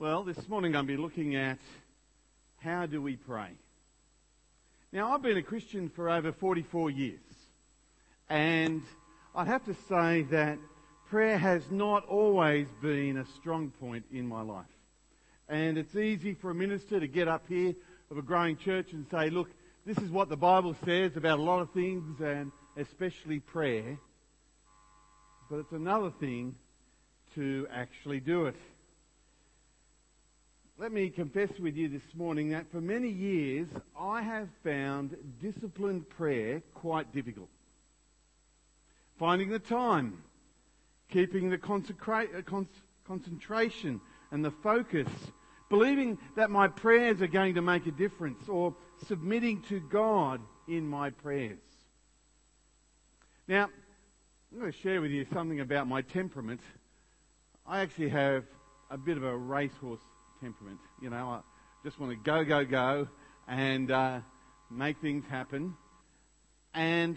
Well, this morning I'm going to be looking at how do we pray. Now, I've been a Christian for over 44 years, and I'd have to say that prayer has not always been a strong point in my life. And it's easy for a minister to get up here of a growing church and say, look, this is what the Bible says about a lot of things, and especially prayer. But it's another thing to actually do it let me confess with you this morning that for many years I have found disciplined prayer quite difficult. Finding the time, keeping the uh, concentration and the focus, believing that my prayers are going to make a difference, or submitting to God in my prayers. Now, I'm going to share with you something about my temperament. I actually have a bit of a racehorse temperament. You know, I just want to go, go, go and uh, make things happen. And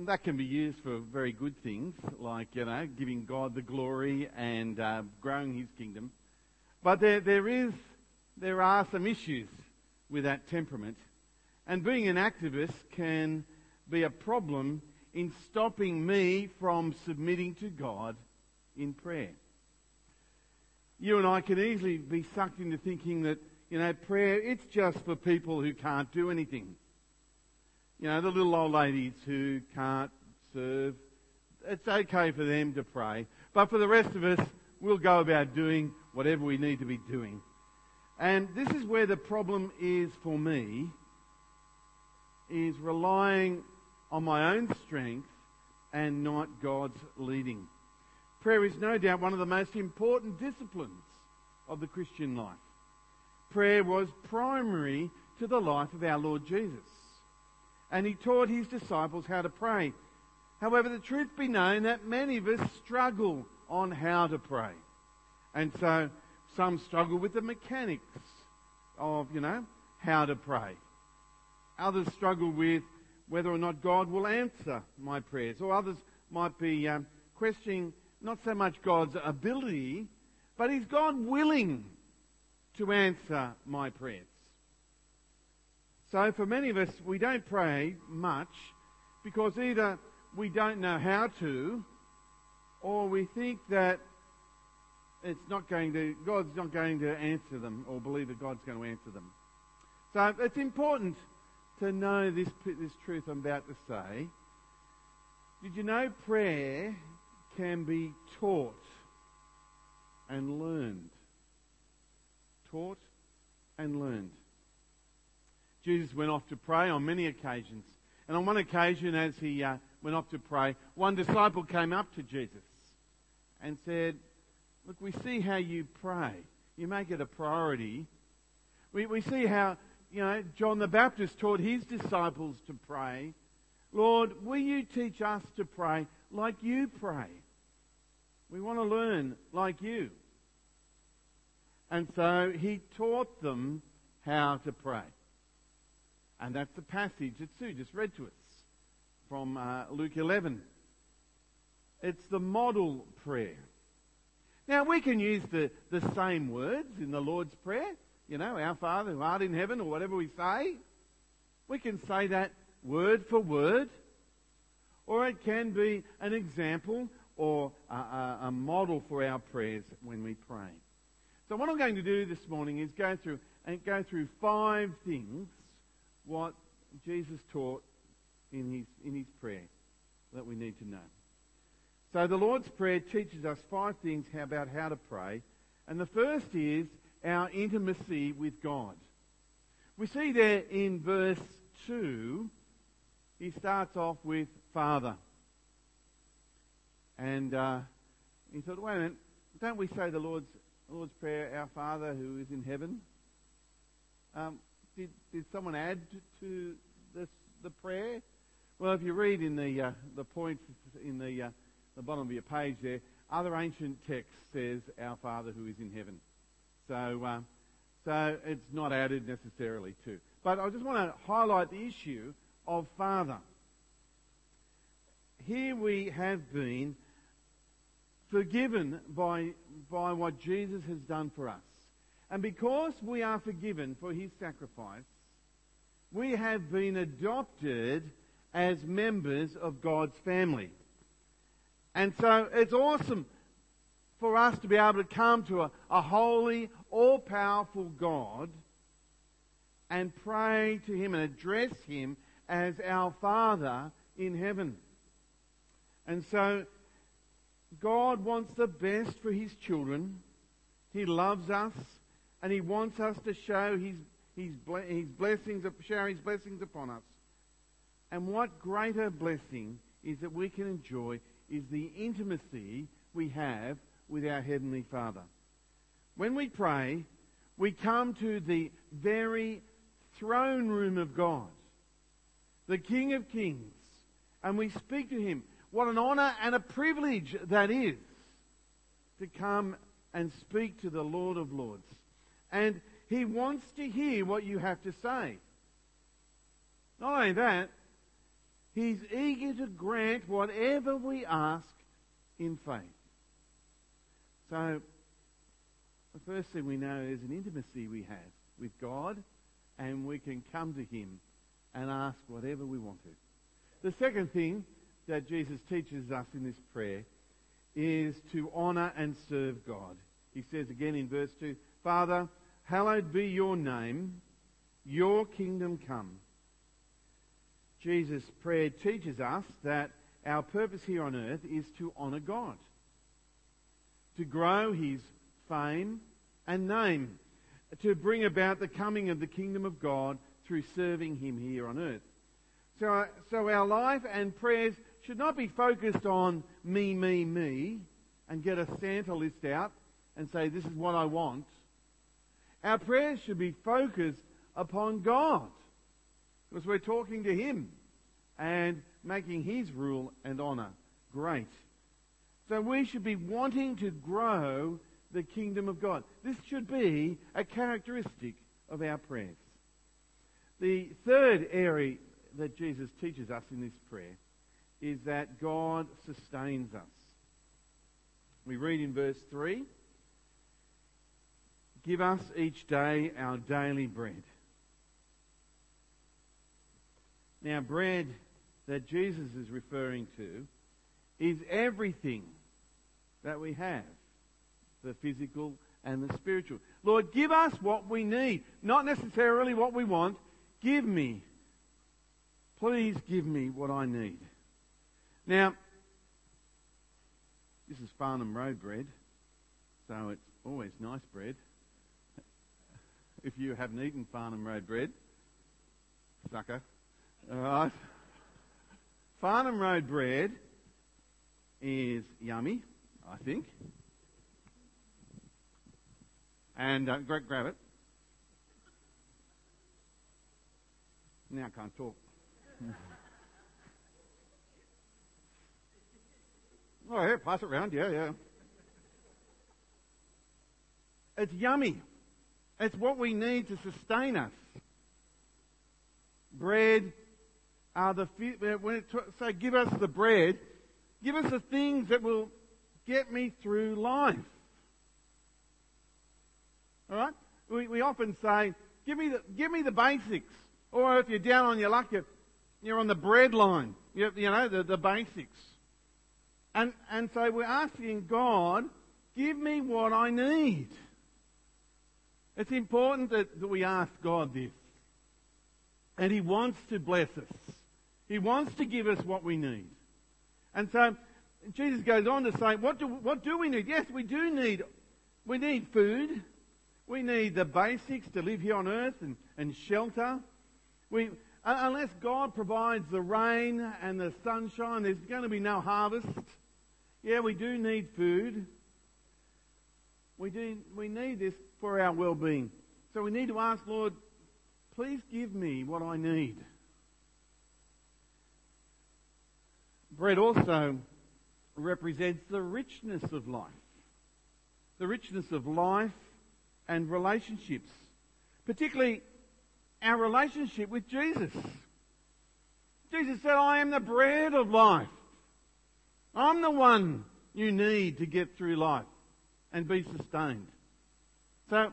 that can be used for very good things, like, you know, giving God the glory and uh, growing His kingdom. But there, there is, there are some issues with that temperament. And being an activist can be a problem in stopping me from submitting to God in prayer you and I can easily be sucked into thinking that, you know, prayer, it's just for people who can't do anything. You know, the little old ladies who can't serve, it's okay for them to pray. But for the rest of us, we'll go about doing whatever we need to be doing. And this is where the problem is for me, is relying on my own strength and not God's leading. Prayer is no doubt one of the most important disciplines of the Christian life. Prayer was primary to the life of our Lord Jesus. And he taught his disciples how to pray. However, the truth be known that many of us struggle on how to pray. And so some struggle with the mechanics of, you know, how to pray. Others struggle with whether or not God will answer my prayers. Or others might be um, questioning not so much God's ability, but is God willing to answer my prayers? So for many of us, we don't pray much because either we don't know how to, or we think that it's not going to, God's not going to answer them, or believe that God's going to answer them. So it's important to know this, this truth I'm about to say. Did you know prayer can be taught and learned. Taught and learned. Jesus went off to pray on many occasions. And on one occasion, as he uh, went off to pray, one disciple came up to Jesus and said, Look, we see how you pray. You make it a priority. We, we see how, you know, John the Baptist taught his disciples to pray. Lord, will you teach us to pray like you pray? We want to learn like you. And so he taught them how to pray. And that's the passage that Sue just read to us from uh, Luke 11. It's the model prayer. Now we can use the, the same words in the Lord's Prayer. You know, our Father who art in heaven or whatever we say. We can say that word for word. Or it can be an example or a, a, a model for our prayers when we pray. So what I'm going to do this morning is go through and go through five things what Jesus taught in his in his prayer that we need to know. So the Lord's Prayer teaches us five things about how to pray, and the first is our intimacy with God. We see there in verse 2, he starts off with Father. And uh, he thought, wait a minute, don't we say the Lord's, Lord's Prayer, Our Father who is in heaven? Um, did, did someone add to this, the prayer? Well, if you read in the, uh, the point in the, uh, the bottom of your page there, other ancient text says, Our Father who is in heaven. So, uh, so it's not added necessarily to. But I just want to highlight the issue of Father. Here we have been forgiven by, by what Jesus has done for us. And because we are forgiven for his sacrifice, we have been adopted as members of God's family. And so it's awesome for us to be able to come to a, a holy, all powerful God and pray to Him and address Him as our Father in heaven. And so God wants the best for His children. He loves us and He wants us to show His, his, his blessings, share His blessings upon us. And what greater blessing is that we can enjoy is the intimacy we have with our Heavenly Father. When we pray, we come to the very throne room of God, the King of Kings, and we speak to Him. What an honor and a privilege that is to come and speak to the Lord of Lords. And He wants to hear what you have to say. Not only that, He's eager to grant whatever we ask in faith. So, the first thing we know is an intimacy we have with God, and we can come to Him and ask whatever we want to. The second thing that Jesus teaches us in this prayer is to honour and serve God. He says again in verse 2 Father, hallowed be your name, your kingdom come. Jesus' prayer teaches us that our purpose here on earth is to honour God, to grow His fame and name, to bring about the coming of the kingdom of God through serving Him here on earth. So, so our life and prayers should not be focused on me, me, me, and get a Santa list out and say, this is what I want. Our prayers should be focused upon God because we're talking to Him and making His rule and honour great. So we should be wanting to grow the kingdom of God. This should be a characteristic of our prayers. The third area that Jesus teaches us in this prayer is that God sustains us. We read in verse 3 Give us each day our daily bread. Now, bread that Jesus is referring to is everything that we have the physical and the spiritual. Lord, give us what we need, not necessarily what we want. Give me. Please give me what I need. Now, this is Farnham Road bread, so it's always nice bread. If you haven't eaten Farnham Road bread, sucker. All right. Farnham Road bread is yummy, I think. And uh, grab, grab it. Now I can't talk. oh, yeah, pass it around. Yeah, yeah. It's yummy. It's what we need to sustain us. Bread are the uh, when it say give us the bread, give us the things that will get me through life. All right? We, we often say, give me the give me the basics, or if you're down on your luck, you're, you're on the bread line. You, you know the, the basics. And and so we're asking God, give me what I need. It's important that, that we ask God this. And He wants to bless us. He wants to give us what we need. And so Jesus goes on to say, what do, what do we need? Yes, we do need, we need food. We need the basics to live here on earth and, and shelter. We, uh, unless God provides the rain and the sunshine, there's going to be no harvest. Yeah, we do need food. We do, we need this for our well-being. So we need to ask, Lord, please give me what I need. Bread also represents the richness of life. The richness of life and relationships. Particularly our relationship with Jesus. Jesus said, I am the bread of life. I'm the one you need to get through life and be sustained. So,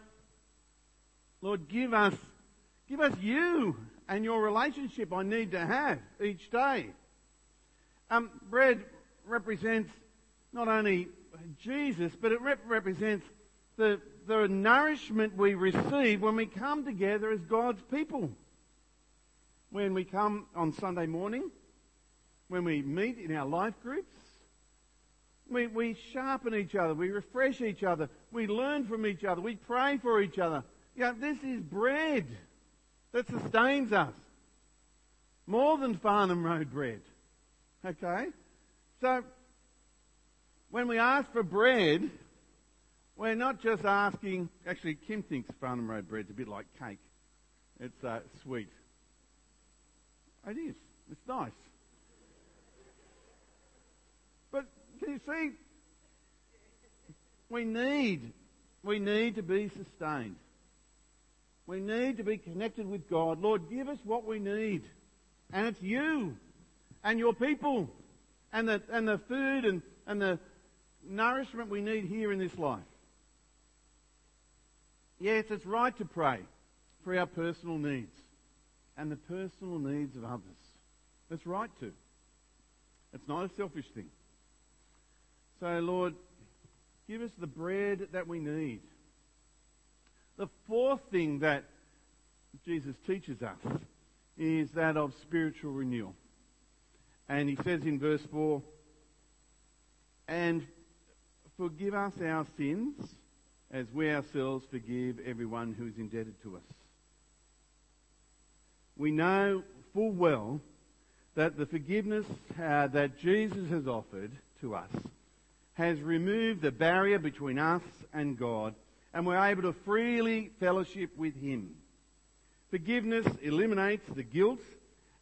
Lord, give us, give us you and your relationship I need to have each day. Um, bread represents not only Jesus, but it rep- represents the, the nourishment we receive when we come together as God's people. When we come on Sunday morning, when we meet in our life groups, we, we sharpen each other, we refresh each other, we learn from each other, we pray for each other. Yeah, this is bread that sustains us. More than Farnham Road bread. Okay? So, when we ask for bread, we're not just asking, actually, Kim thinks Farnham Road bread's a bit like cake. It's uh, sweet. It is. It's nice. But can you see? We need, we need to be sustained. We need to be connected with God. Lord, give us what we need. And it's you and your people and the, and the food and, and the nourishment we need here in this life. Yes, it's right to pray for our personal needs and the personal needs of others. It's right to. It's not a selfish thing. So, Lord, give us the bread that we need. The fourth thing that Jesus teaches us is that of spiritual renewal. And he says in verse 4, and forgive us our sins as we ourselves forgive everyone who is indebted to us. We know full well that the forgiveness uh, that Jesus has offered to us has removed the barrier between us and God, and we're able to freely fellowship with Him. Forgiveness eliminates the guilt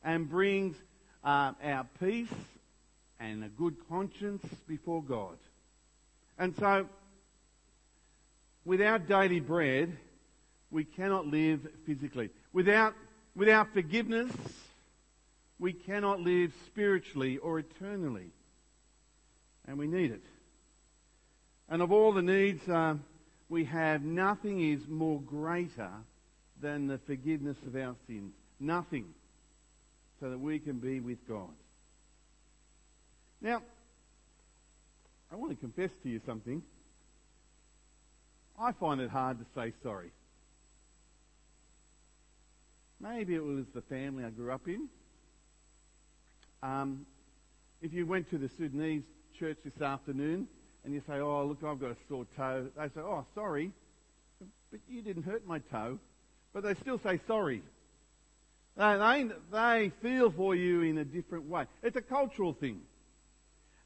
and brings uh, our peace and a good conscience before God. And so, without daily bread, we cannot live physically. Without, without forgiveness, we cannot live spiritually or eternally. And we need it. And of all the needs uh, we have, nothing is more greater than the forgiveness of our sins. Nothing. So that we can be with God. Now, I want to confess to you something. I find it hard to say sorry. Maybe it was the family I grew up in. Um, if you went to the Sudanese church this afternoon and you say, oh, look, I've got a sore toe, they say, oh, sorry, but you didn't hurt my toe. But they still say sorry. They, they, they feel for you in a different way. It's a cultural thing.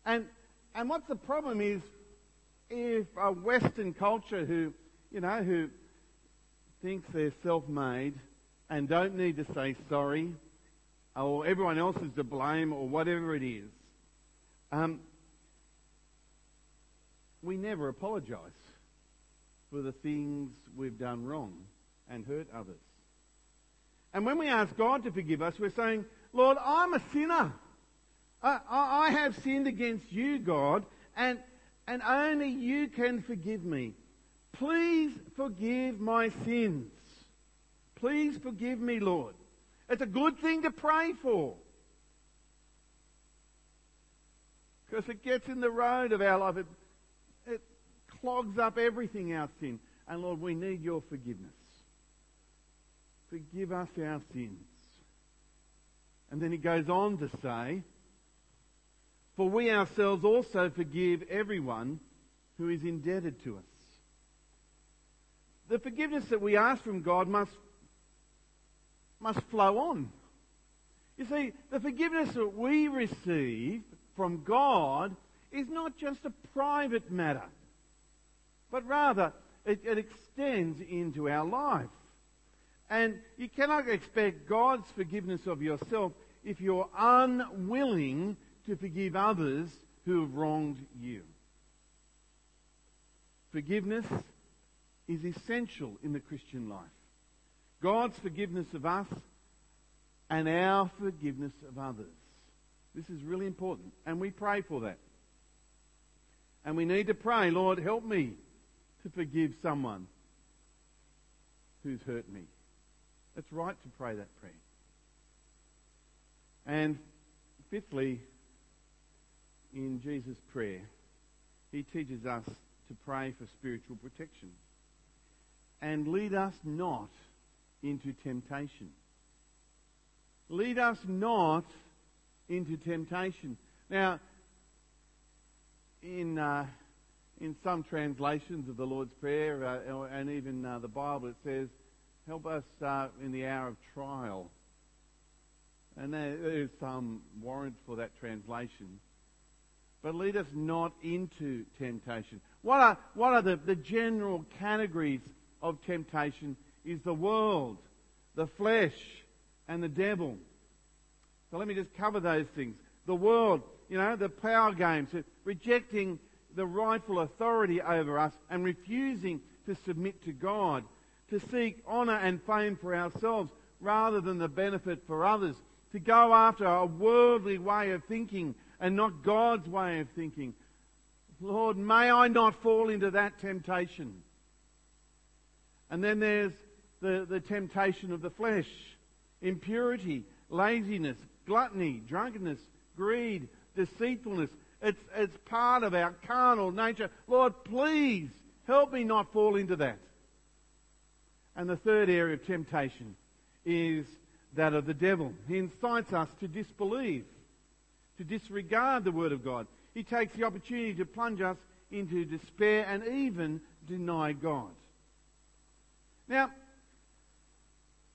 And, and what's the problem is if a Western culture who, you know, who thinks they're self-made and don't need to say sorry, or everyone else is to blame, or whatever it is, um, we never apologise for the things we've done wrong and hurt others. And when we ask God to forgive us, we're saying, Lord, I'm a sinner. I, I, have sinned against you, God, and, and only you can forgive me. Please forgive my sins. Please forgive me, Lord. It's a good thing to pray for. Because it gets in the road of our life. It, clogs up everything, our sin. And Lord, we need your forgiveness. Forgive us our sins. And then he goes on to say, For we ourselves also forgive everyone who is indebted to us. The forgiveness that we ask from God must must flow on. You see, the forgiveness that we receive from God is not just a private matter, but rather it, it extends into our life. And you cannot expect God's forgiveness of yourself if you're unwilling to forgive others who have wronged you. Forgiveness is essential in the Christian life. God's forgiveness of us and our forgiveness of others. This is really important, and we pray for that. And we need to pray, Lord, help me to forgive someone who's hurt me. It's right to pray that prayer. And fifthly, in Jesus' prayer, he teaches us to pray for spiritual protection. And lead us not into temptation. Lead us not into temptation. Now, in uh, in some translations of the Lord's Prayer uh, and even uh, the Bible, it says, "Help us uh, in the hour of trial." And there is some warrant for that translation. But lead us not into temptation. What are, what are the, the general categories of temptation? Is the world, the flesh, and the devil. So let me just cover those things. The world, you know, the power games, rejecting the rightful authority over us and refusing to submit to God, to seek honour and fame for ourselves rather than the benefit for others, to go after a worldly way of thinking and not God's way of thinking. Lord, may I not fall into that temptation. And then there's the, the temptation of the flesh, impurity, laziness, gluttony, drunkenness, greed, deceitfulness. It's, it's part of our carnal nature. Lord, please help me not fall into that. And the third area of temptation is that of the devil. He incites us to disbelieve to disregard the Word of God. He takes the opportunity to plunge us into despair and even deny God. Now,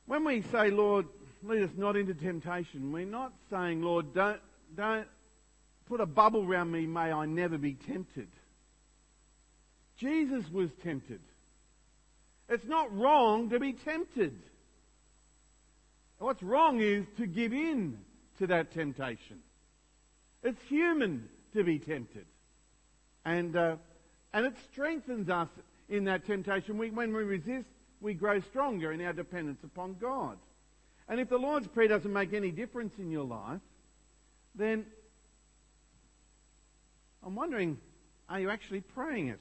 when we say, Lord, lead us not into temptation, we're not saying, Lord, don't, don't put a bubble around me, may I never be tempted. Jesus was tempted. It's not wrong to be tempted. What's wrong is to give in to that temptation. It's human to be tempted. And, uh, and it strengthens us in that temptation. We, when we resist, we grow stronger in our dependence upon God. And if the Lord's Prayer doesn't make any difference in your life, then I'm wondering, are you actually praying it?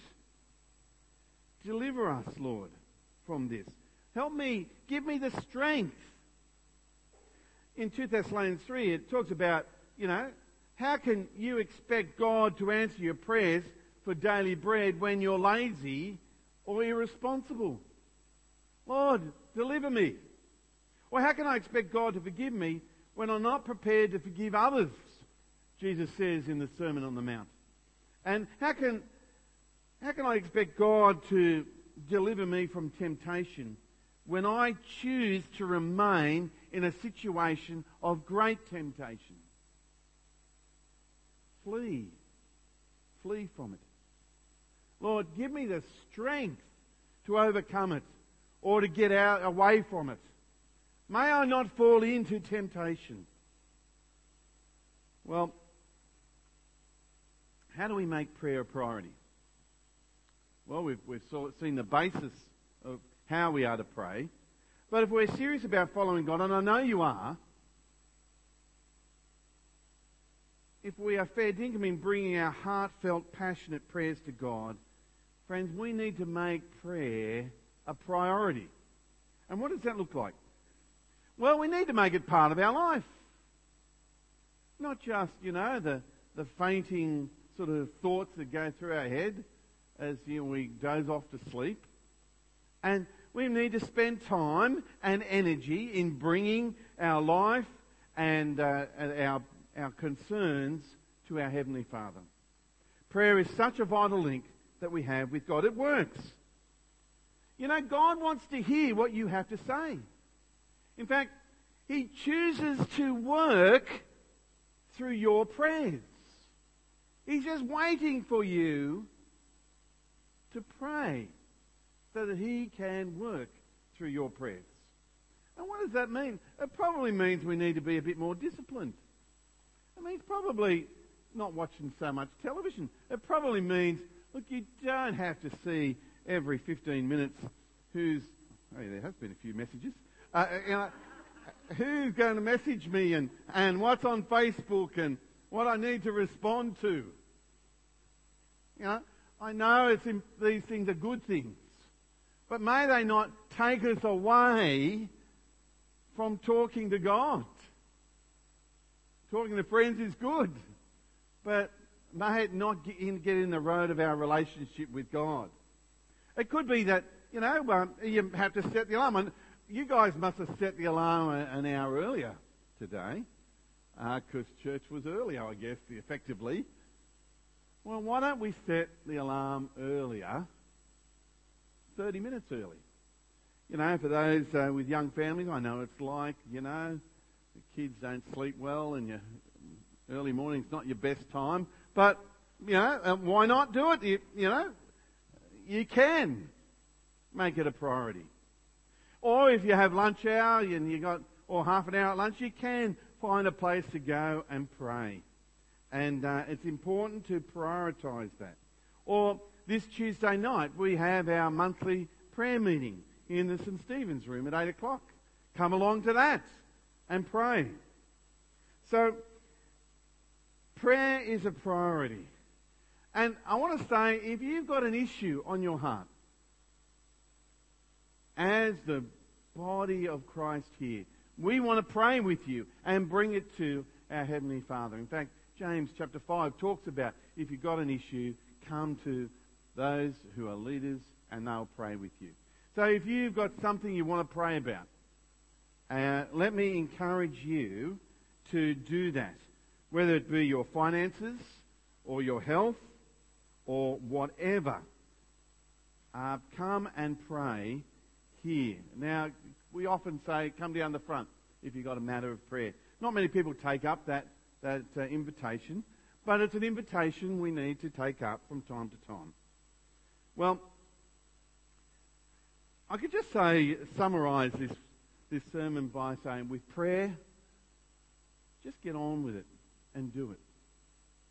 Deliver us, Lord, from this. Help me, give me the strength. In 2 Thessalonians 3, it talks about, you know, how can you expect God to answer your prayers for daily bread when you're lazy or irresponsible? Lord, deliver me. Or how can I expect God to forgive me when I'm not prepared to forgive others? Jesus says in the Sermon on the Mount. And how can, how can I expect God to deliver me from temptation when I choose to remain in a situation of great temptation? flee. Flee from it. Lord, give me the strength to overcome it or to get out away from it. May I not fall into temptation. Well, how do we make prayer a priority? Well, we've, we've seen the basis of how we are to pray. But if we're serious about following God, and I know you are, if we are fair dinkum in bringing our heartfelt, passionate prayers to God, friends, we need to make prayer a priority. And what does that look like? Well, we need to make it part of our life. Not just, you know, the, the fainting sort of thoughts that go through our head as you know, we doze off to sleep. And we need to spend time and energy in bringing our life and uh, our our concerns to our Heavenly Father. Prayer is such a vital link that we have with God. It works. You know, God wants to hear what you have to say. In fact, He chooses to work through your prayers. He's just waiting for you to pray so that He can work through your prayers. And what does that mean? It probably means we need to be a bit more disciplined. It means probably not watching so much television. It probably means, look, you don't have to see every 15 minutes who's, oh, there has been a few messages, uh, uh, you know, who's going to message me and, and what's on Facebook and what I need to respond to. You know, I know it's in, these things are good things, But may they not take us away from talking to God. Talking to friends is good, but may it not get in, get in the road of our relationship with God. It could be that, you know, um, you have to set the alarm. And you guys must have set the alarm an hour earlier today, because uh, church was earlier, I guess, effectively. Well, why don't we set the alarm earlier, 30 minutes early? You know, for those uh, with young families, I know it's like, you know, the kids don't sleep well and your early morning's not your best time. But, you know, uh, why not do it? You, you know, you can make it a priority. Or if you have lunch hour and you got, or half an hour at lunch, you can find a place to go and pray. And uh, it's important to prioritise that. Or this Tuesday night, we have our monthly prayer meeting in the St. Stephen's room at 8 o'clock. Come along to that and pray. So, prayer is a priority. And I want to say, if you've got an issue on your heart, as the body of Christ here, we want to pray with you and bring it to our Heavenly Father. In fact, James chapter 5 talks about if you've got an issue, come to those who are leaders and they'll pray with you. So if you've got something you want to pray about, uh, let me encourage you to do that. Whether it be your finances or your health or whatever. Uh, come and pray here. Now, we often say, come down the front if you've got a matter of prayer. Not many people take up that, that uh, invitation, but it's an invitation we need to take up from time to time. Well, I could just say, summarize this, this sermon by saying, with prayer, just get on with it and do it.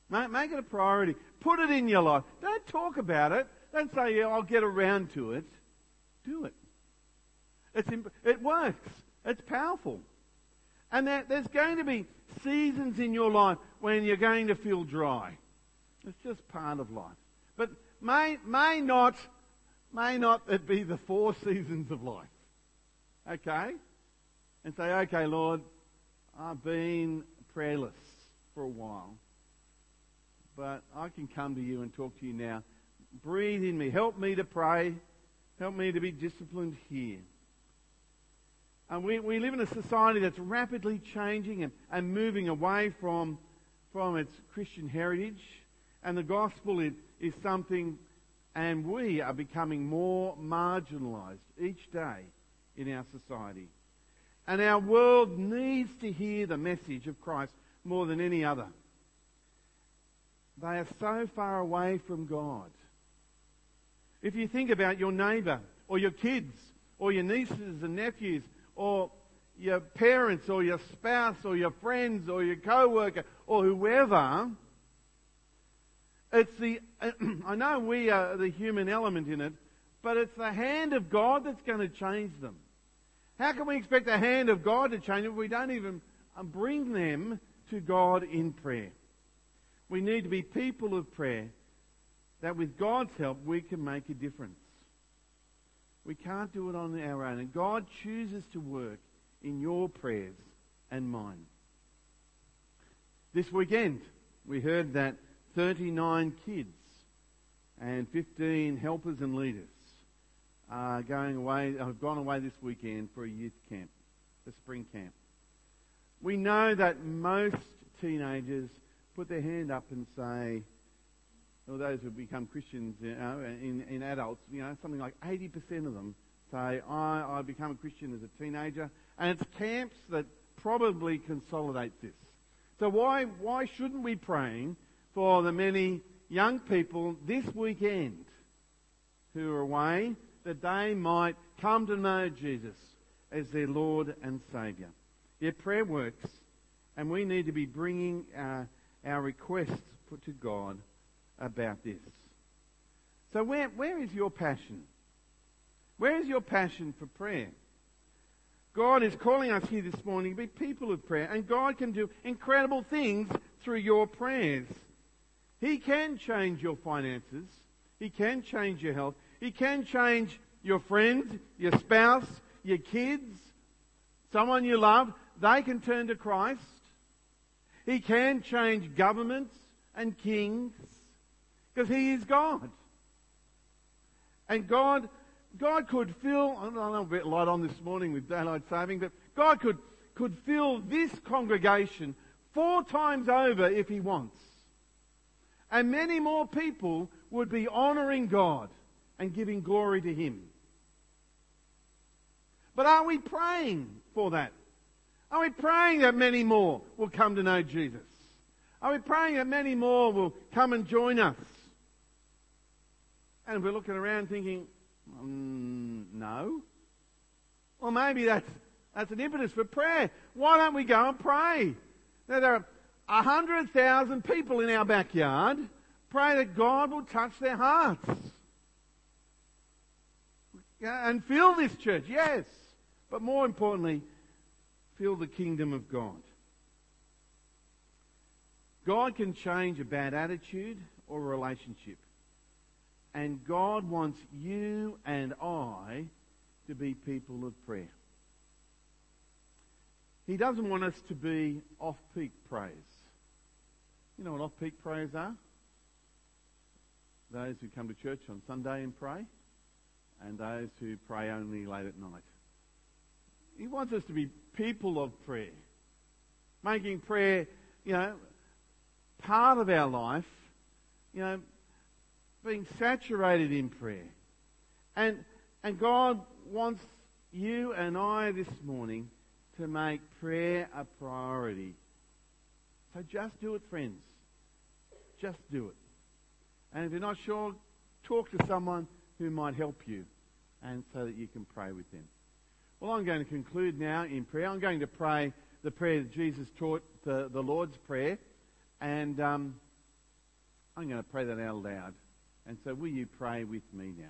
Make, make it a priority. Put it in your life. Don't talk about it. Don't say, yeah, I'll get around to it. Do it. It's, it works. It's powerful. And that there's going to be seasons in your life when you're going to feel dry. It's just part of life. But may, may not May not it be the four seasons of life? Okay? And say, okay, Lord, I've been prayerless for a while, but I can come to you and talk to you now. Breathe in me. Help me to pray. Help me to be disciplined here. And we, we live in a society that's rapidly changing and, and moving away from, from its Christian heritage. And the gospel is, is something and we are becoming more marginalised each day in our society. And our world needs to hear the message of Christ more than any other. They are so far away from God. If you think about your neighbour, or your kids, or your nieces and nephews, or your parents, or your spouse, or your friends, or your co-worker, or whoever, it's the, I know we are the human element in it, but it's the hand of God that's going to change them. How can we expect the hand of God to change them if we don't even um, bring them to God in prayer? We need to be people of prayer that with God's help we can make a difference. We can't do it on our own. And God chooses to work in your prayers and mine. This weekend, we heard that 39 kids and 15 helpers and leaders are going away, have gone away this weekend for a youth camp, a spring camp. We know that most teenagers put their hand up and say, or those who become Christians you know, in, in adults, you know, something like 80% of them say, I, I become a Christian as a teenager. And it's camps that probably consolidate this. So why, why shouldn't we praying for the many young people this weekend who are away that they might come to know Jesus as their Lord and Saviour. Yet prayer works, and we need to be bringing uh, our requests put to God about this. So, where, where is your passion? Where is your passion for prayer? God is calling us here this morning to be people of prayer, and God can do incredible things through your prayers. He can change your finances. He can change your health. He can change your friends, your spouse, your kids, someone you love, they can turn to Christ. He can change governments and kings because He is God. And God, God could fill, I know a bit light on this morning with daylight saving, but God could, could fill this congregation four times over if He wants. And many more people would be honouring God and giving glory to Him. But are we praying for that? Are we praying that many more will come to know Jesus? Are we praying that many more will come and join us? And we're looking around thinking, mm, no. Well, maybe that's, that's an impetus for prayer. Why don't we go and pray? Now, there are 100,000 people in our backyard. Pray that God will touch their hearts. And fill this church, yes. But more importantly, fill the kingdom of God. God can change a bad attitude or a relationship. And God wants you and I to be people of prayer. He doesn't want us to be off-peak prayers. You know what off-peak prayers are? Those who come to church on Sunday and pray, and those who pray only late at night. He wants us to be people of prayer, making prayer, you know, part of our life, you know, being saturated in prayer. And, and God wants you and I this morning to make prayer a priority. So just do it, friends. Just do it. And if you're not sure, talk to someone who might help you and so that you can pray with them. Well, I'm going to conclude now in prayer. I'm going to pray the prayer that Jesus taught, the, the Lord's Prayer. And um, I'm going to pray that out loud. And so will you pray with me now?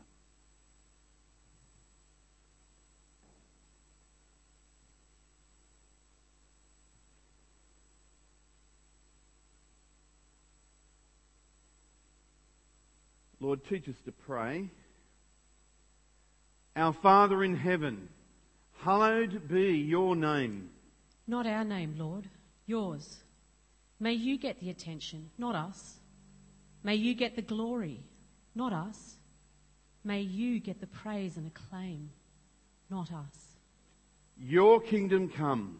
Lord, teach us to pray. Our Father in heaven, hallowed be your name. Not our name, Lord, yours. May you get the attention, not us. May you get the glory, not us. May you get the praise and acclaim, not us. Your kingdom come.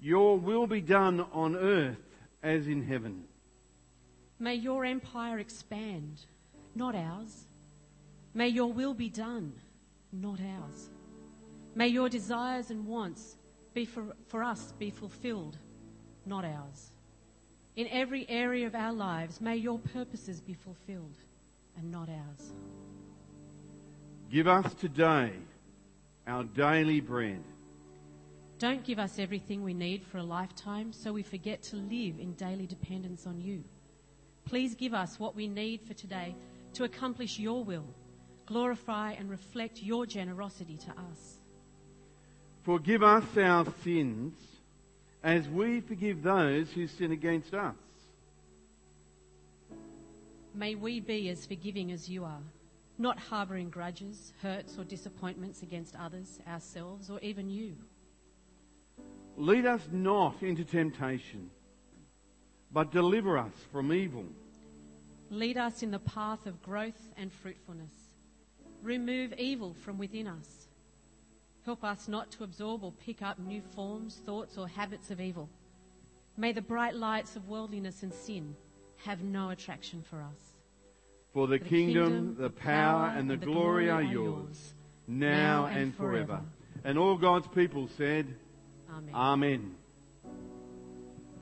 Your will be done on earth as in heaven. May your empire expand not ours. May your will be done, not ours. May your desires and wants be for, for us be fulfilled, not ours. In every area of our lives, may your purposes be fulfilled and not ours. Give us today our daily bread. Don't give us everything we need for a lifetime so we forget to live in daily dependence on you. Please give us what we need for today to accomplish your will, glorify and reflect your generosity to us. Forgive us our sins as we forgive those who sin against us. May we be as forgiving as you are, not harbouring grudges, hurts, or disappointments against others, ourselves, or even you. Lead us not into temptation, but deliver us from evil. Lead us in the path of growth and fruitfulness. Remove evil from within us. Help us not to absorb or pick up new forms, thoughts, or habits of evil. May the bright lights of worldliness and sin have no attraction for us. For the, the kingdom, kingdom, the power, and the, the glory, glory, are yours, now, now and, and forever. forever. And all God's people said, Amen. Amen.